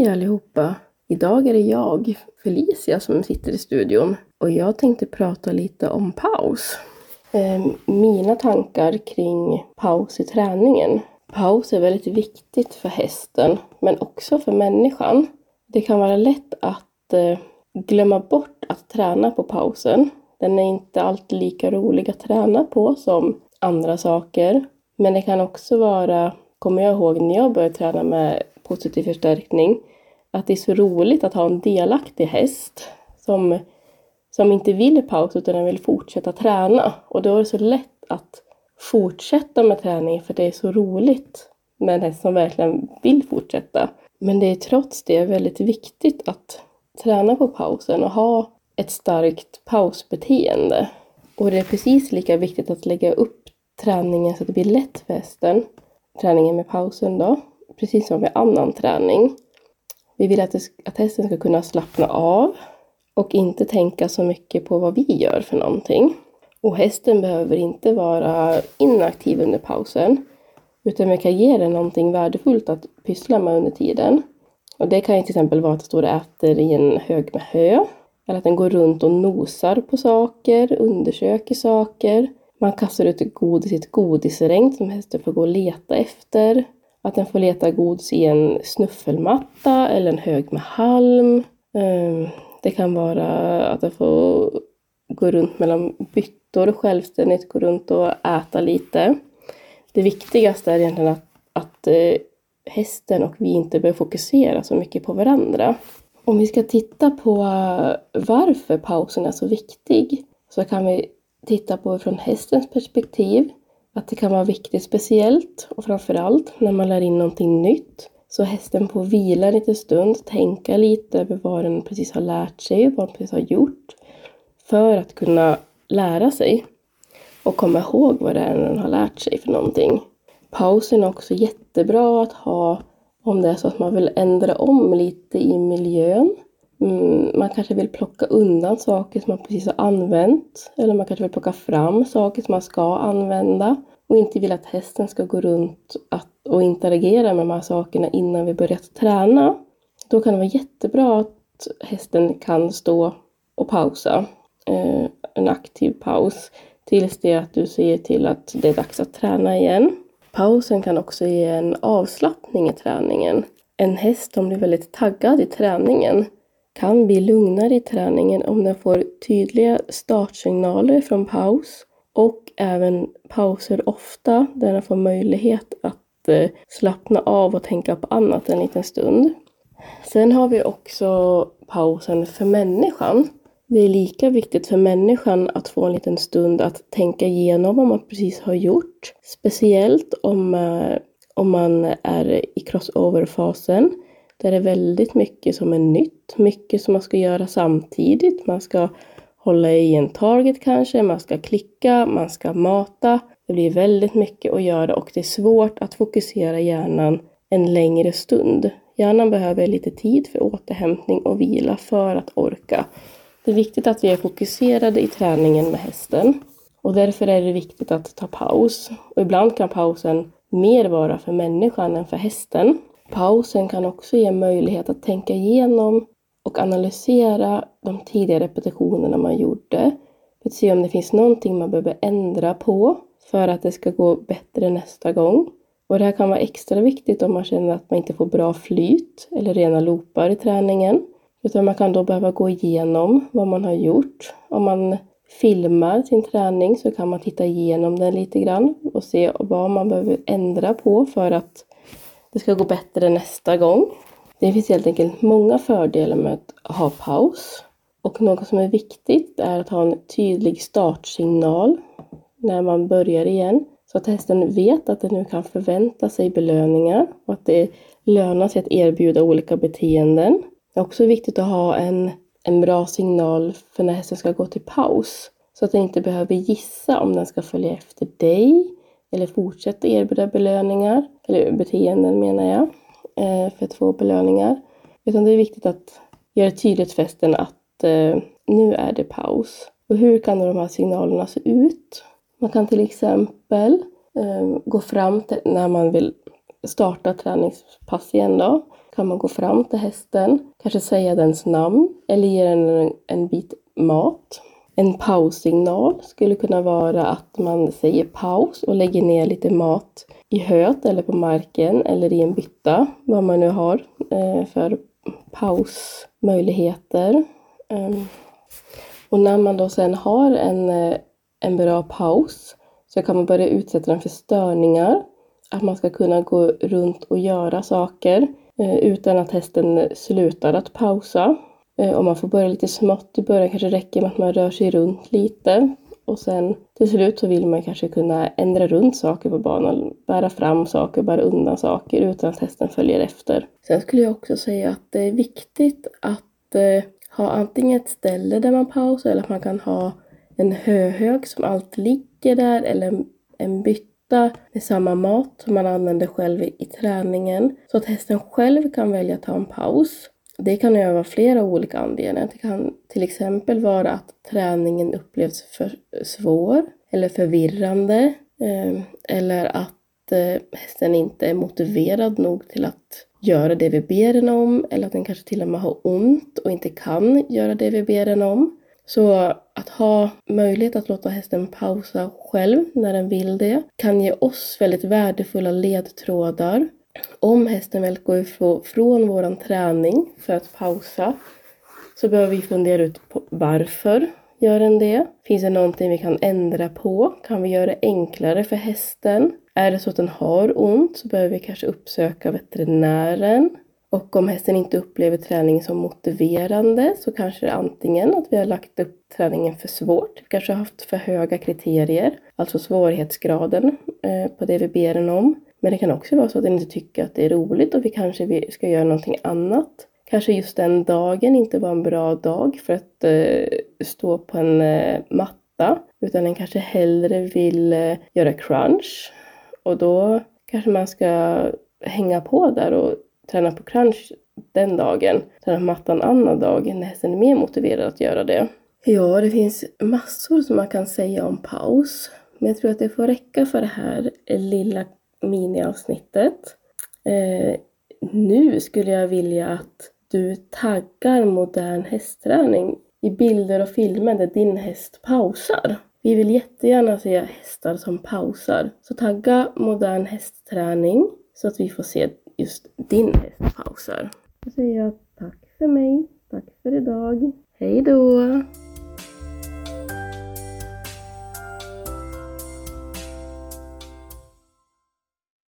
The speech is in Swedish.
Hej allihopa! Idag är det jag, Felicia, som sitter i studion och jag tänkte prata lite om paus. Ehm, mina tankar kring paus i träningen. Paus är väldigt viktigt för hästen, men också för människan. Det kan vara lätt att eh, glömma bort att träna på pausen. Den är inte alltid lika rolig att träna på som andra saker. Men det kan också vara, kommer jag ihåg när jag började träna med positiv förstärkning, att det är så roligt att ha en delaktig häst som, som inte vill paus utan den vill fortsätta träna. Och då är det så lätt att fortsätta med träning för det är så roligt med en häst som verkligen vill fortsätta. Men det är trots det väldigt viktigt att träna på pausen och ha ett starkt pausbeteende. Och det är precis lika viktigt att lägga upp träningen så att det blir lätt för hästen. Träningen med pausen då, precis som med annan träning. Vi vill att, det, att hästen ska kunna slappna av och inte tänka så mycket på vad vi gör för någonting. Och hästen behöver inte vara inaktiv under pausen, utan vi kan ge den någonting värdefullt att pyssla med under tiden. Och det kan ju till exempel vara att den står och äter i en hög med hö, eller att den går runt och nosar på saker, undersöker saker. Man kastar ut godis i ett godisregn som hästen får gå och leta efter. Att den får leta gods i en snuffelmatta eller en hög med halm. Ehm, det kan vara att den får gå runt mellan byttor självständigt, gå runt och äta lite. Det viktigaste är egentligen att, att eh, hästen och vi inte behöver fokusera så mycket på varandra. Om vi ska titta på varför pausen är så viktig så kan vi titta på från hästens perspektiv att det kan vara viktigt speciellt och framförallt när man lär in någonting nytt. Så hästen får vila en liten stund, tänka lite över vad den precis har lärt sig, vad den precis har gjort. För att kunna lära sig och komma ihåg vad det är den har lärt sig för någonting. Pausen är också jättebra att ha om det är så att man vill ändra om lite i miljön. Mm, man kanske vill plocka undan saker som man precis har använt. Eller man kanske vill plocka fram saker som man ska använda. Och inte vill att hästen ska gå runt och interagera med de här sakerna innan vi börjat träna. Då kan det vara jättebra att hästen kan stå och pausa. Eh, en aktiv paus. Tills det att du ser till att det är dags att träna igen. Pausen kan också ge en avslappning i träningen. En häst som blir väldigt taggad i träningen kan bli lugnare i träningen om den får tydliga startsignaler från paus och även pauser ofta där den får möjlighet att eh, slappna av och tänka på annat en liten stund. Sen har vi också pausen för människan. Det är lika viktigt för människan att få en liten stund att tänka igenom vad man precis har gjort. Speciellt om, eh, om man är i crossover-fasen. Där det är väldigt mycket som är nytt, mycket som man ska göra samtidigt. Man ska hålla i en target kanske, man ska klicka, man ska mata. Det blir väldigt mycket att göra och det är svårt att fokusera hjärnan en längre stund. Hjärnan behöver lite tid för återhämtning och vila för att orka. Det är viktigt att vi är fokuserade i träningen med hästen och därför är det viktigt att ta paus. Och ibland kan pausen mer vara för människan än för hästen. Pausen kan också ge möjlighet att tänka igenom och analysera de tidigare repetitionerna man gjorde. För att se om det finns någonting man behöver ändra på för att det ska gå bättre nästa gång. Och det här kan vara extra viktigt om man känner att man inte får bra flyt eller rena loopar i träningen. Utan man kan då behöva gå igenom vad man har gjort. Om man filmar sin träning så kan man titta igenom den lite grann och se vad man behöver ändra på för att det ska gå bättre nästa gång. Det finns helt enkelt många fördelar med att ha paus. Och något som är viktigt är att ha en tydlig startsignal när man börjar igen. Så att hästen vet att den nu kan förvänta sig belöningar och att det lönar sig att erbjuda olika beteenden. Det är också viktigt att ha en, en bra signal för när hästen ska gå till paus. Så att den inte behöver gissa om den ska följa efter dig eller fortsätta erbjuda belöningar, eller beteenden menar jag, Eh, för att få belöningar. Utan det är viktigt att göra tydligt för hästen att eh, nu är det paus. Och hur kan då de här signalerna se ut? Man kan till exempel eh, gå fram till när man vill starta träningspass igen då. kan man gå fram till hästen, kanske säga dens namn eller ge den en, en bit mat. En paussignal skulle kunna vara att man säger paus och lägger ner lite mat i höet eller på marken eller i en bytta, vad man nu har eh, för pausmöjligheter. Ehm, och när man då sen har en, eh, en bra paus så kan man börja utsätta den för störningar. Att man ska kunna gå runt och göra saker eh, utan att hästen slutar att pausa. Om och man får börja lite smått i början, kanske räcker med att man rör sig runt lite. Och sen till slut så vill man kanske kunna ändra runt saker på banan, bära fram saker, bära undan saker utan att hästen följer efter. Sen skulle jag också säga att det är viktigt att eh, ha antingen ett ställe där man pausar eller att man kan ha en höhög som alltid ligger där eller en bytta med samma mat som man använder själv i träningen. Så att hästen själv kan välja att ta en paus. Det kan ju vara flera olika anledningar. Det kan till exempel vara att träningen upplevs för svår eller förvirrande. Eh, eller att eh, hästen inte är motiverad nog till att göra det vi ber den om. Eller att den kanske till och med har ont och inte kan göra det vi ber den om. Så att ha möjlighet att låta hästen pausa själv när den vill det kan ge oss väldigt värdefulla ledtrådar. Om hästen väl går ifrån vår träning för att pausa så behöver vi fundera ut på varför gör den det? Finns det någonting vi kan ändra på? Kan vi göra det enklare för hästen? Är det så att den har ont så behöver vi kanske uppsöka veterinären. Och om hästen inte upplever träningen som motiverande så kanske det är antingen att vi har lagt upp träningen för svårt, vi kanske har haft för höga kriterier, alltså svårighetsgraden eh, på det vi ber den om. Men det kan också vara så att den inte tycker att det är roligt och vi kanske ska göra någonting annat. Kanske just den dagen inte var en bra dag för att eh, stå på en eh, matta, utan den kanske hellre vill eh, göra crunch. Och då kanske man ska hänga på där och träna på crunch den dagen, träna på matta en annan dag när hästen är mer motiverad att göra det. Ja, det finns massor som man kan säga om paus. Men jag tror att det får räcka för det här lilla miniavsnittet. Eh, nu skulle jag vilja att du taggar modern hästträning i bilder och filmer där din häst pausar. Vi vill jättegärna se hästar som pausar. Så tagga modern hästträning så att vi får se just din häst pausar. Då säger jag tack för mig, tack för idag. Hej då!